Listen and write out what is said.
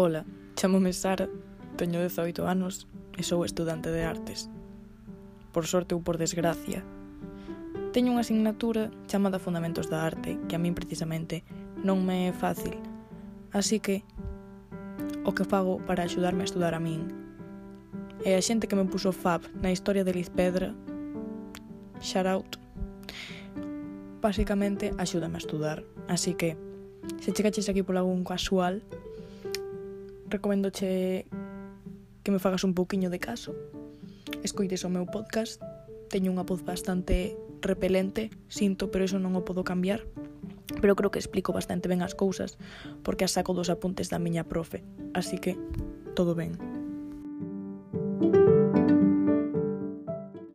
Ola, chamome Sara, teño 18 anos e sou estudante de artes. Por sorte ou por desgracia. Teño unha asignatura chamada Fundamentos da Arte que a min precisamente non me é fácil. Así que o que fago para axudarme a estudar a min e a xente que me puso fab na historia de Liz Pedra shout out basicamente axúdame a estudar así que se chegaches aquí por algún casual recoméndoche que me fagas un pouquiño de caso, escoites o meu podcast, teño unha voz bastante repelente, sinto, pero iso non o podo cambiar, pero creo que explico bastante ben as cousas, porque as saco dos apuntes da miña profe, así que todo ben.